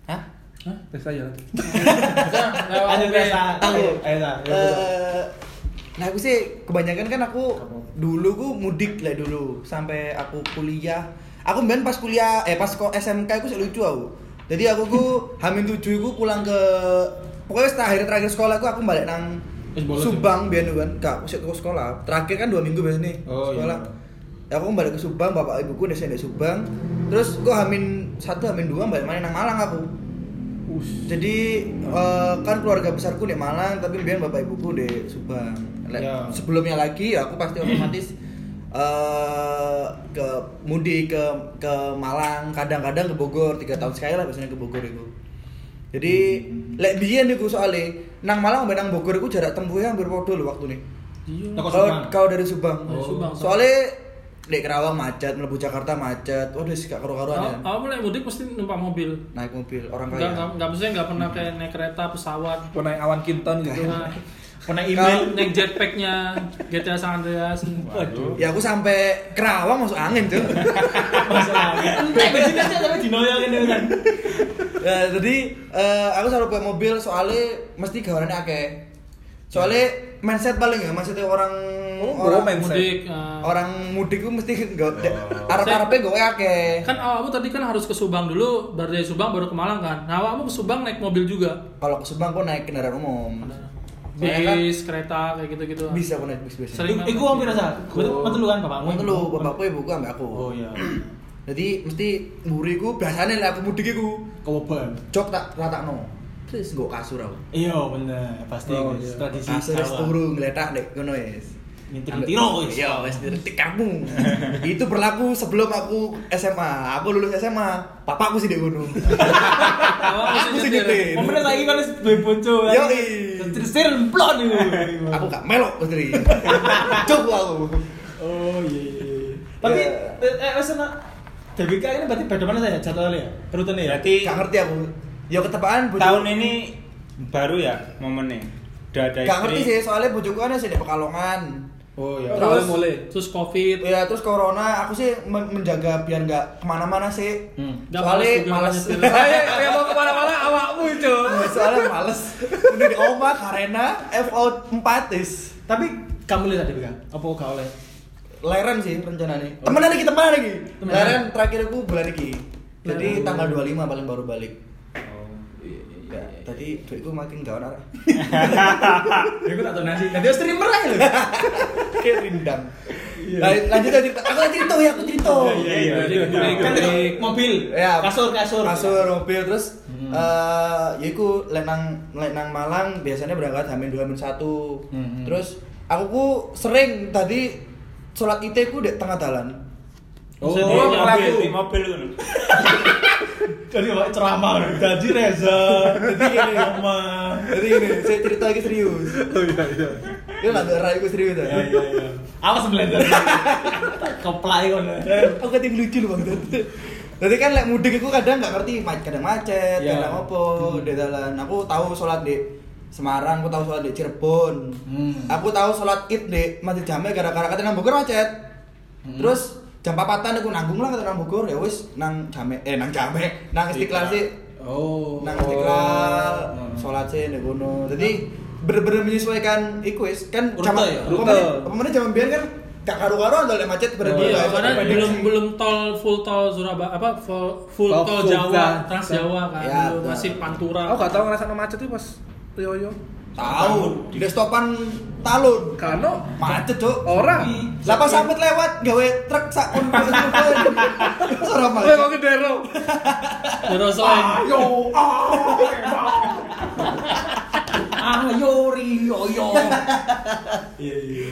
Hah? Ya. Udah, lewat Ayo OB. biasa. Aku. Eh, Nah aku sih kebanyakan kan aku dulu ku mudik lah dulu sampai aku kuliah. Aku main pas kuliah eh pas kok SMK aku sih lucu aku. Jadi aku ku Hamin tujuh ku pulang ke pokoknya terakhir terakhir sekolah aku aku balik nang Subang biar kan gak aku sih ke sekolah. Terakhir kan dua minggu biasa nih Oh, iya. sekolah. Ya aku balik ke Subang, bapak ibuku udah di Subang. Terus aku Hamin satu Hamin dua balik mana nang Malang aku. Jadi eh, kan keluarga besarku di Malang, tapi biar bapak ibuku di Subang. Ya. Sebelumnya lagi ya aku pasti otomatis eh ke mudik ke ke Malang, kadang-kadang ke Bogor tiga tahun sekali lah biasanya ke Bogor itu. Jadi lek biyen niku soalnya nang Malang sampai nang Bogor iku jarak tempuhnya hampir podo lho waktu nih. Iya. Subang. kau dari Subang. Dari Subang. Soalnya di Kerawang macet, melebu Jakarta macet. Waduh sih gak karu-karuan ya. Awal mulai mudik pasti numpak mobil. Naik mobil orang kaya. enggak enggak maksudnya enggak pernah kayak naik kereta, pesawat. Mau naik awan kinton gitu. Nah, Kena email. Neng jetpacknya GTA San Andreas. Waduh. Ya aku sampai Kerawang masuk angin tuh. Masalah. Entek bensin aja tapi itu kan. Ya, jadi eh, aku selalu bawa mobil soalnya mesti gawarannya akeh. Soalnya mindset paling ya, maksudnya orang Oh, orang mindset. Mudik. eh. orang mudik itu mesti Oh. gak arep-arepnya gue akeh. Kan awakmu tadi kan harus ke Subang dulu, baru dari Subang baru ke Malang kan. Nah, awakmu ke Subang naik mobil juga. Kalau ke Subang aku naik kendaraan umum. Soalnya kan Bis, kereta kayak gitu-gitu. bisa aku naik bis biasa. Sering Iku aku rasa. Betul betul kan bapakmu. Mau lu bapakku ibuku ambek aku. Oh iya. Jadi mesti mburiku biasanya lah aku mudik iku Kewoban. jok tak ratakno. Terus nggo kasur aku. Iya bener, pasti Oh, iya. tradisi Kasur turu ngletak dek ngono wis. Ngintir-ngintiro, wis. Iya, wis diretik kamu. Itu berlaku sebelum aku SMA. Aku lulus SMA, bapakku sih dek ngono. Awakmu Aku sih nyetir. nyetir. Pemenang lagi kan wis duwe bojo. Yoi. Terus plon itu. Aku gak melok putri. Cuk aku. Oh iya iya. iya. Tapi Ya. eh eh, wis ana DBK ini berarti beda mana saya jadwalnya ya? Rutinnya ya? Berarti Gak ngerti aku. Ya ketepaan tahun ini baru ya momennya. Udah ada Gak ngerti sih, soalnya bojoku kan sih di Pekalongan. Oh iya. Terus mulai. Terus Covid. Ya terus corona aku sih men- menjaga biar nggak ke mana-mana sih. Hmm. Nggak Soalnya males juga males. nyetir. Saya yang mau ke mana-mana awakmu itu. Soalnya males. Udah di oma karena FO 4 is. Tapi kamu lihat DBK? Apa gak oleh? Leren sih rencananya. Temenan lagi, temenan lagi. Leren terakhir aku bulan ini. Jadi Oh. tanggal 25 paling baru balik. Oh. Ya, tadi duitku makin gak ada. Ya aku tak tahu nasi. Nanti harus streamer aja loh. Kayak rindang. Lan- Lanjut aja cerita. Aku cerita ya, aku cerita. Iya iya. Kan mobil, Ya, kasur, kasur. kasur mobil terus Hmm. eh ya iku lek nang lek nang Malang biasanya berangkat Hamin 2 Hamin 1. Hmm. Terus aku ku sering tadi sholat ite ku di tengah jalan. Oh, Oh, mobil, mobil. Jadi pak ceramah, gaji Reza, jadi gini sama. Jadi ini saya cerita lagi serius. Oh iya iya. Itu nggak ada aku serius ya. Iya iya iya. Awas blender. Keplay kon. Aku kadang lucu loh bang. Jadi kan lek mudik itu kadang nggak ngerti, kadang macet, Iya. kadang apa di jalan. Aku tahu sholat di Semarang, aku tahu sholat di Cirebon. Hmm. Aku tahu sholat id di Masjid Jame gara-gara kata nang Bogor macet. Hmm. Terus jam papatan aku nanggung lah kata nang Bogor ya wis nang Jame eh nang Jame nang Istiqlal sih Oh. nang Istiqlal Hmm. sholat sih di kono. Jadi bener-bener menyesuaikan iku wis kan Rute ya? Rute. Pemain zaman biyen kan gak karu-karu ada macet bener-bener Iya, guys. karena belum sih. belum tol full tol Surabaya apa full, full Oh, tol Jawa. Trans Jawa kan. Ya, masih Pantura. Aku gak tau ngerasa macet itu pas Rioyo. Tahu, di stopan talun. Kano Macet, Cuk. orang. Lah pas sampe lewat gawe truk sak pun. Ora Kowe macet. kok gedero. Terus selain Ayo, Ayo Rio yo. Iya iya.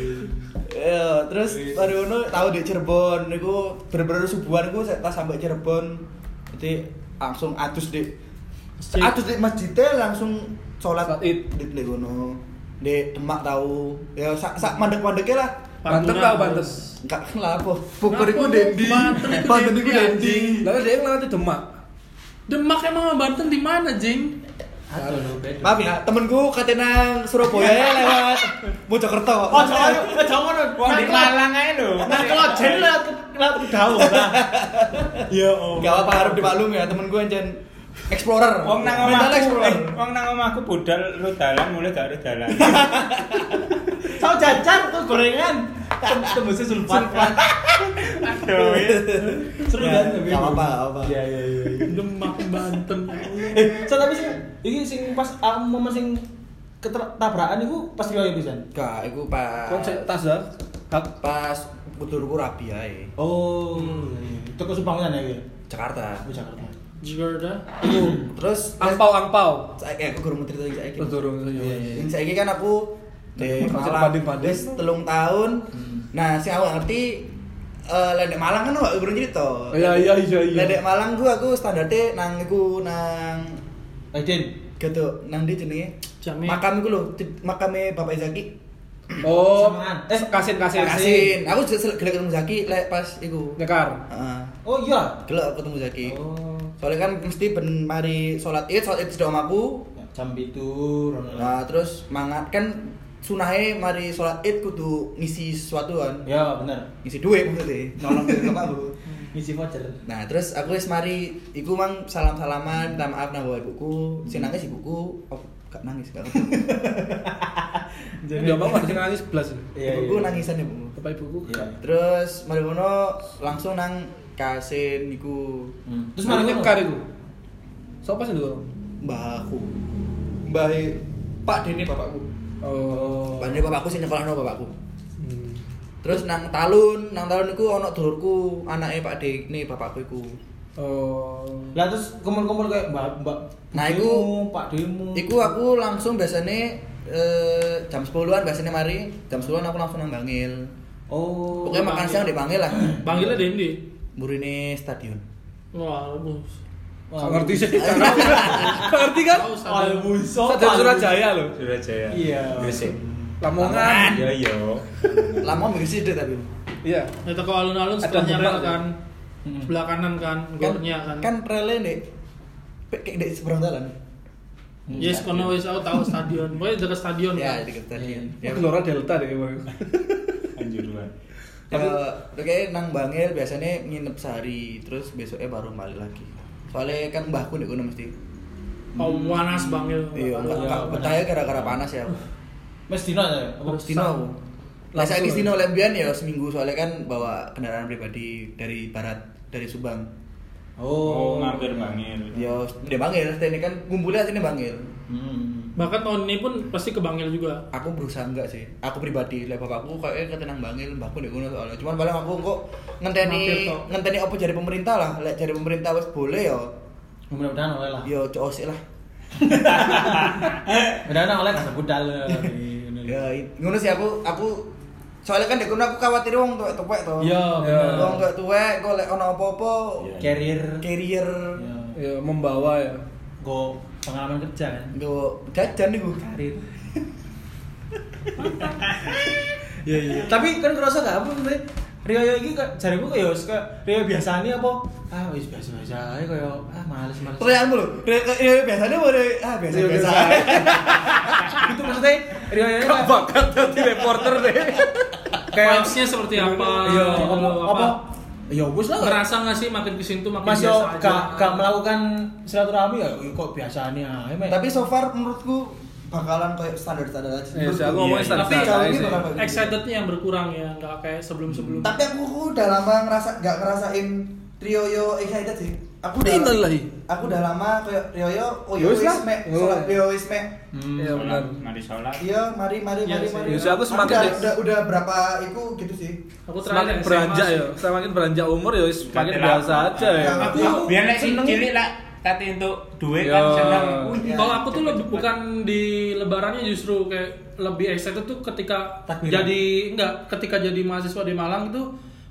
Ya, terus baru ngono tahu di Cirebon niku bener-bener subuhan niku saya tas sampai Cirebon. Jadi langsung atus di atus di masjidnya langsung sholat Id. di kono. Di Demak tahu. Ya sak sak mandek-mandeknya lah. Banten tau Banten. Enggak lah apa. Bogor iku Kenapa, Dendi. Banten iku iku Dendi. Lalu dia ngelewat di Demak. Demak emang Banten di mana, Jing? Aduh, beda. Maaf ya, temenku katanya nang Surabaya ya lewat Mojokerto. Oh, jangan, jangan. Wong di Malang aja lho. Nah, kalau jen lewat lewat gaul lah. Ya oh. Gak apa-apa harus dimaklum ya, temenku yang jen explorer. Wong nang omahku, explorer. eh, wong nang omahku budal lu dalan mulai gak ada dalan. Sao jajan tuh gorengan. Tembusnya sulfat. Aduh. ya. Seru Ya, kan tapi. gak apa-apa, apa-apa. Iya iya iya. Demak Banten. Eh, so tapi sing iki sing pas aku momen sing ketabrakan iku pas riyo pisan. Gak, iku pas Kon sik tas ya. Hak pas puturku rabi ae. Oh. Toko Subang sana iki. Jakarta. Aku Jakarta. Jakarta. Terus angpau angpau. saya eh, aku kurang cerita lagi saiki. Oh, durung, iya, iya. Yang saiki kan aku di Malang wis telung tahun. Hmm. Nah, si aku ngerti eh Ledek Malang kan gak kurang cerita. Iya, iya, iya, iya. Ledek Malang gua aku standarte nang iku nang Aiden. gitu nang di jenenge Jami. makam iku lho makame Bapak Zaki Oh, Samaan. eh kasin kasin Kasin aku gelek ketemu Zaki lek pas iku Nyekar. Heeh Oh iya. gelek ketemu Zaki Oh. Soalnya kan mesti ben mari sholat id sholat id sudah omaku Jam itu. nah terus mangat kan sunahe mari sholat id kudu ngisi sesuatu kan Ya, bener. ngisi duit maksudnya nolong ke bapakku Ngisi voucher. nah terus aku wis mari iku mang salam salaman minta maaf nang bawa ibuku si nangis ibuku oh gak nangis gak Jadi apa apa sing nangis belas. Iya, ibuku iya. nangisan ibu Bapak ibuku. Iya. terus mari ngono langsung nang kasin iku Hmm. Terus mana nyekar iku? Sopo sih dulu? mbahku mbah Pak Dene bapakku Oh. Pak Dene bapakku sing nyekolahno bapakku Hmm. terus nang talun nang talun iku ono dulurku anake Pak Dene bapakku iku Oh. Lah terus kumpul-kumpul kayak Mbak Mbak Nah, iku- Pak Demo. Iku aku langsung biasanya eh, jam 10-an biasanya mari, jam 10-an aku langsung nang Bangil. Oh. Pokoknya makan siang di Bangil lah. Panggilnya Dendi. Murine stadion. Wah. Gak ngerti sih. Gak ngerti kan? Albus. Stadion Surajaya loh. Surajaya. Iya. Gresik. Lamongan. Iya iya. Lama mikir sih tapi. Iya. Itu ke alun-alun setelahnya Demak, rel kan. Sebelah kanan kan, gornya kan. Kan rele nek kayak di seberang jalan. Yes, kono wis aku tahu stadion. Pokoknya dekat stadion Ya, kan. di stadion. Ya Gelora Delta deh emang. Anjuruan. Ya, kayak nang Bangil biasanya nginep sehari, terus besoknya baru balik lagi. Soalnya kan mbahku di kono mesti. Oh, panas bangil. Iya, enggak Iya, enggak benar. betahnya gara-gara panas ya. Mes dino ya? Terus Dino. Lah Langsung. saya Dino Lembian ya seminggu soalnya kan bawa kendaraan pribadi dari barat dari Subang. Oh, mampir bangil. Ya dia Bangil, ini kan ngumpulnya sini Bangil. Hmm. Bahkan tahun ini pun pasti ke Bangil juga. Aku berusaha enggak sih. Aku pribadi, lah bapakku kayaknya ketenang Bangil, mbahku di kono soalnya. Cuman paling aku kok ngenteni ngenteni apa dari pemerintah lah. Lek dari pemerintah wis boleh ya. Mudah-mudahan oleh lah. Ya cok sih lah. Mudah-mudahan oleh kasih budal. Ya ngono sih aku aku soalnya kan di kono aku khawatir wong tuwek-tuwek to. Iya, bener. Wong gak tuwek kok lek ono apa-apa. Carrier. carrier Ya. Ya membawa ya. Go pengalaman kerja kan. Go jajan niku. Karir. Iya iya. Tapi kan kerasa gak apa maksudnya Rio ini kok jariku kayak wis kayak Rio biasa nih apa? Ah wis biasa biasa aja kayak ah males males. Pertanyaanmu lho, re- re- biasanya boleh ah biasa biasa. biasa. itu maksudnya Rio ini Gak bakat jadi reporter deh. kayak Vibes-nya seperti apa? Iya, apa apa? Ya bos lah. Ngerasa nggak sih makin ke sini tuh makin Mas yo biasa aja? gak gak melakukan silaturahmi ya kok biasa nih ah. Tapi Tapi so far menurutku bakalan kayak standar-standar aja. Iya sih, aku Iya, standar tapi kalau ini bakal gitu. Excitednya yang berkurang ya, nggak kayak sebelum-sebelum. Tapi aku udah lama ngerasa gak ngerasain trio yo excited sih. Aku udah Innalillahi. Aku udah lama kayak yo oh Ya yo wis me, sholat yo wis me. Hmm. Iya benar. Mari sholat. Iya, mari mari Iya mari mari. Sih, aku semakin udah, udah, udah berapa itu gitu sih. Aku Semakin beranjak sih. ya, semakin beranjak umur ya semakin biasa aja ya. Aku Biar nek cilik lah kate untuk duit Yo. kan seneng. Iya. Kalau aku tuh lebih bukan di lebarannya justru kayak lebih excited tuh ketika jadi enggak ketika jadi mahasiswa di Malang itu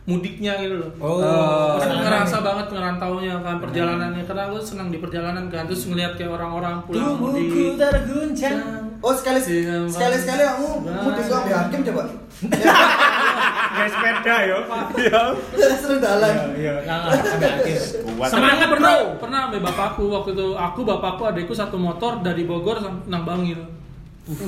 mudiknya gitu loh. Oh, Oh. Pas perjalanan ngerasa banget ngerantaunya kan perjalanannya karena aku senang di perjalanan kan terus ngeliat kayak orang-orang pulang Tubuhku mudik. terguncang. Oh sekali Iya, sekali sekali kamu mudik ambil hakim coba. Guys sepeda yo. Udah seru dalan. Iya, nah, sampai akhir. Kuat. Semangat pernah pernah sama bapakku waktu itu aku bapakku adikku satu motor dari Bogor nang Bangil.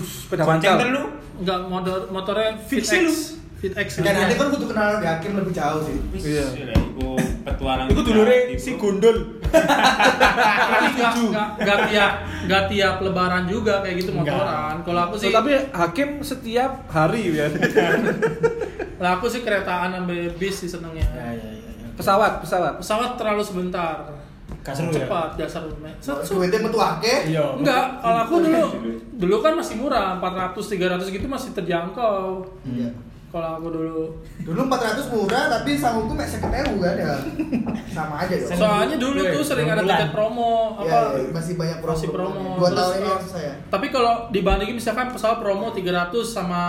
Sepeda Gonceng pancal. telu. Enggak motor motornya Fit Fiksi lu. X. Fit X. Kan nanti kan kudu kenal ambil hakim lebih jauh sih. Iya. Iya, Iku petualang. Iku dulure si Gundul. Tapi nggak nggak nggak tiap nggak tiap lebaran juga kayak gitu Enggak. motoran. Kalau aku sih, tapi hakim setiap hari ya. lah aku sih keretaan sampai bis sih senengnya. Ya ya ya. ya. pesawat, pesawat. Pesawat terlalu sebentar. Gak seru ya? Cepat dasar Set, set. Duitnya metu akeh. Iya. Enggak, kalau aku dulu dulu kan masih murah, 400 300 gitu masih terjangkau. Iya. Kalau aku dulu. Dulu 400 murah tapi sanggupku mek 50.000 kan ya. Sama aja dong. Soalnya dulu tuh sering ada tiket promo Ya, apa ya, masih banyak promo. masih promo. Dua tahun ini uh, saya. Tapi kalau dibandingin misalkan pesawat promo 300 sama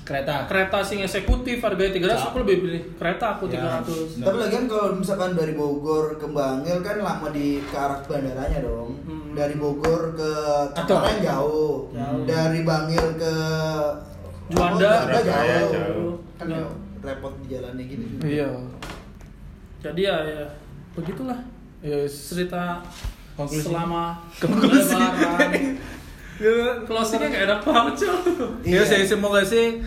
Kereta. kereta sing eksekutif harganya 300 aku lebih pilih kereta aku Ya. 300. Tapi lagi kan kalau misalkan dari Bogor ke Bangil kan lama di ke arah bandaranya dong. Hmm. Dari Bogor ke Cengkareng jauh. Jauh. Dari Bangil ke Juanda. Oh, jauh. jauh. Kan Ya. jauh. repot di jalannya gitu. Iya. Jadi ya, ya begitulah Ya cerita Konklusi. selama Konklusi. lebaran. Closingnya gak enak banget cuy. Ya Iya. sih semoga sih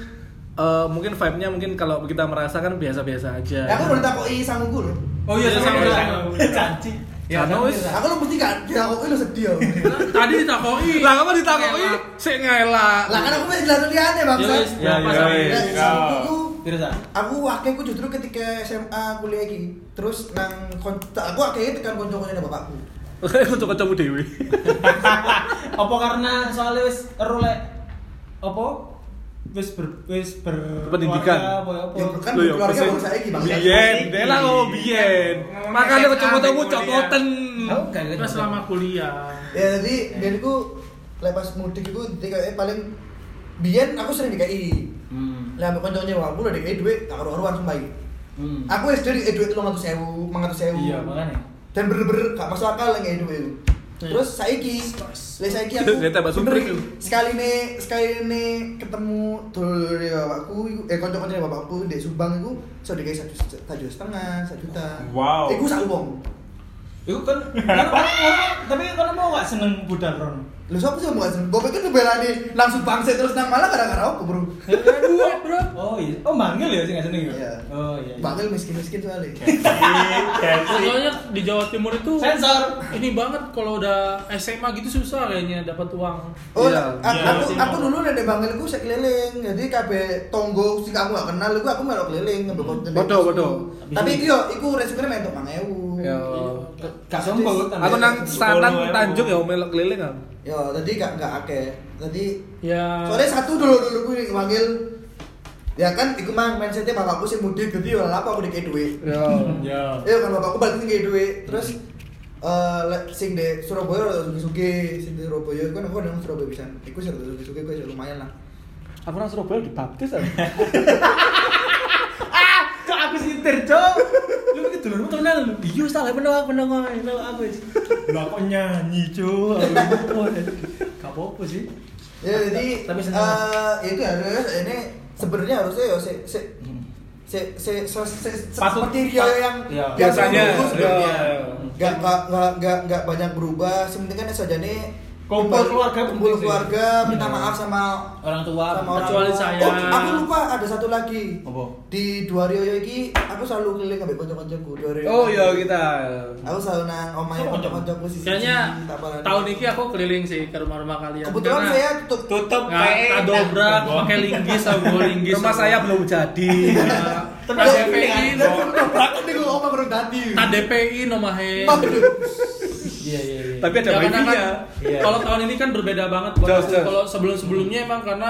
eh, mungkin vibe-nya mungkin kalau kita merasakan biasa-biasa aja. Ya, aku udah takoki sanggungku lho. Oh iya Iya, sama Ya, kan, wis. Aku lo mesti gak ditakoki lo sedih aku. Tadi ditakoki. Lah kamu ditakoki sik ngelak. Lah kan aku wis jelas liane bangsa. Ya wis, Ya, ya, ya. Sanggungku Terus aku wakil aku justru ketika SMA kuliah iki terus nang kon- aku akhirnya tekan kanca-kancane bapakku. Kocok-kocokmu dewe. Apa karena soalnya wis ero lek apa? Wis ber wis ber Pendidikan. ya kan ya, keluarga baru saiki bang. Biyen, dia lah ngomong biyen. Makanya kocok-kocokmu copoten. Tahu gak Kita selama kuliah. Ya jadi biar aku lepas mudik itu kayak paling biyen aku sering dikai. Hmm. Lah ambek kancane aku udah dikai duit tak karo-karuan sumpah iki. Hmm. Aku wis dari eh, duit 300.000, 500.000. Iya, makanya. Dan bener-bener gak masuk akal duit itu. Terus saiki, le saiki aku bener, sekali nih sekali nih ketemu dulur bapakku, eh konco-konco bapakku di Subang itu, so dikai satu satu setengah, satu juta. Wow. Iku sak wong. Iku kan kan tapi kan mau gak seneng budal Ron. Lu siapa sih mau Gue pikir tuh bela nih langsung bangsa terus nang malah gara-gara apa bro? Duit, Bro. Oh iya. Oh manggil ya sih gak seneng ya? Iya. Oh iya. iya. Bangil miskin-miskin soalnya. Soalnya di Jawa Timur itu Sensor. ini banget kalau udah SMA gitu susah kayaknya dapat uang. Oh, Iya. aku, Iya, aku, aku dulu nenek bangilku saya keliling, jadi kabeh tonggo sing aku gak kenal, iku aku melok keliling ngambil konten. Bodoh, bodoh. Tapi iyo, iku resikonya mentok mangewu. Ya. Gak sombong Aku nang Sanang Tanjung ya melok keliling aku. Yo, tadi gak gak akeh. Tadi Ya. soalnya satu dulu dulu gue manggil ya kan iku mang mindsetnya bapakku sih mudik jadi ya apa aku dikei duit Ya. Ya. ya kan bapakku balik dikei duit terus eh lek sing di Surabaya rada sugi-sugi sing di Surabaya kan aku nang Surabaya bisa iku sih rada sugi-sugi gue lumayan lah Aku nang Surabaya dibaptis. Ah, cok aku sintir, cok. Dulurmu temenan lu. Iya, salah menang aku ae, menang aku. Lah kok nyanyi, cok. Gak apa-apa sih. ya jadi Tapi eh itu harus ini sebenarnya harusnya ya se se se se se se Patut- seperti Rio pat- yang. Biasanya, sebenarnya. nggak nggak nggak nggak banyak berubah sementing kan saja nih Kumpul keluarga kumpul keluarga minta maaf sama Orang tua. sama orang Kecuali tua. saya. oh aku lupa ada satu lagi Apa? di dua Rio ini aku selalu keliling ambil konco-koncoku dua Rio Oh iya kita. aku selalu nang omahe Siapa konco-koncoku sih Kayaknya tahun ini aku keliling sih ke rumah-rumah kalian. kebetulan saya tutup Tutup kayak dobrak pakai linggis aku bawa linggis. Rumah saya belum jadi. tapi KDPI dan dobrakan nih gua omah baru Iya, iya, iya. Tapi ada Ya, karena wifi kan, ya. Iya. Kalau tahun ini kan berbeda banget buat aku. Kalau sebelum-sebelumnya emang karena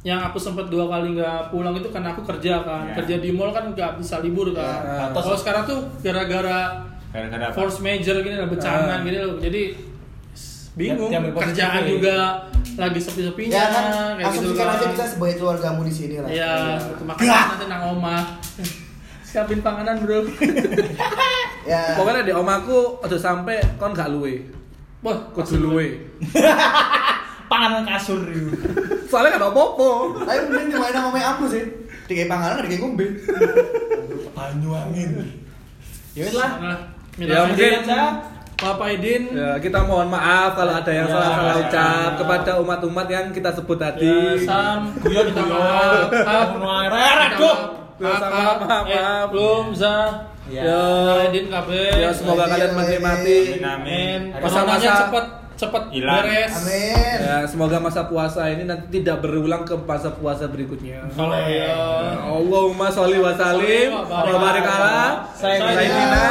yang aku sempat dua kali nggak pulang itu karena aku kerja kan. Iya. Kerja di mall kan nggak bisa libur kan. Iya. Kalau sekarang tuh gara-gara force major gini lah bencana Ah. gini loh. Jadi bingung positif kerjaan ya. juga lagi sepi-sepinya ya kan kayak gitu asumsikan kan. aja kita sebagai keluargamu di sini lah Iya, makanya nanti nang omah. Siapin panganan, Bro. ya Pokoknya di omaku aja sampai kon gak luwe. Wah, Kudu luwe. Panganan kasur itu. Soalnya gak apa-apa. tapi mending main sama aku sih dikai panganan dikai ngombe Banyu angin. Ya wis lah. Nah, Ya, mungkin-. Bapak Aidin. Ya, kita mohon maaf kalau ada yang Ya, salah-salah ya, ucap ya. kepada umat-umat yang kita sebut tadi. Ya, Sam, Guyon, guyon. maaf. Maaf. Maaf, maaf, maaf, Eh, belum, Za. Ya. Ya. Aidin kabeh. Ya, semoga kalian menikmati. Amin. Masa-masa- cepet Hilang. beres. amin Ya, semoga masa puasa ini nanti tidak berulang ke masa puasa berikutnya. Ya. Allahumma sholli wa sallim wa barik ala Sayyidina.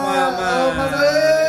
Muhammad.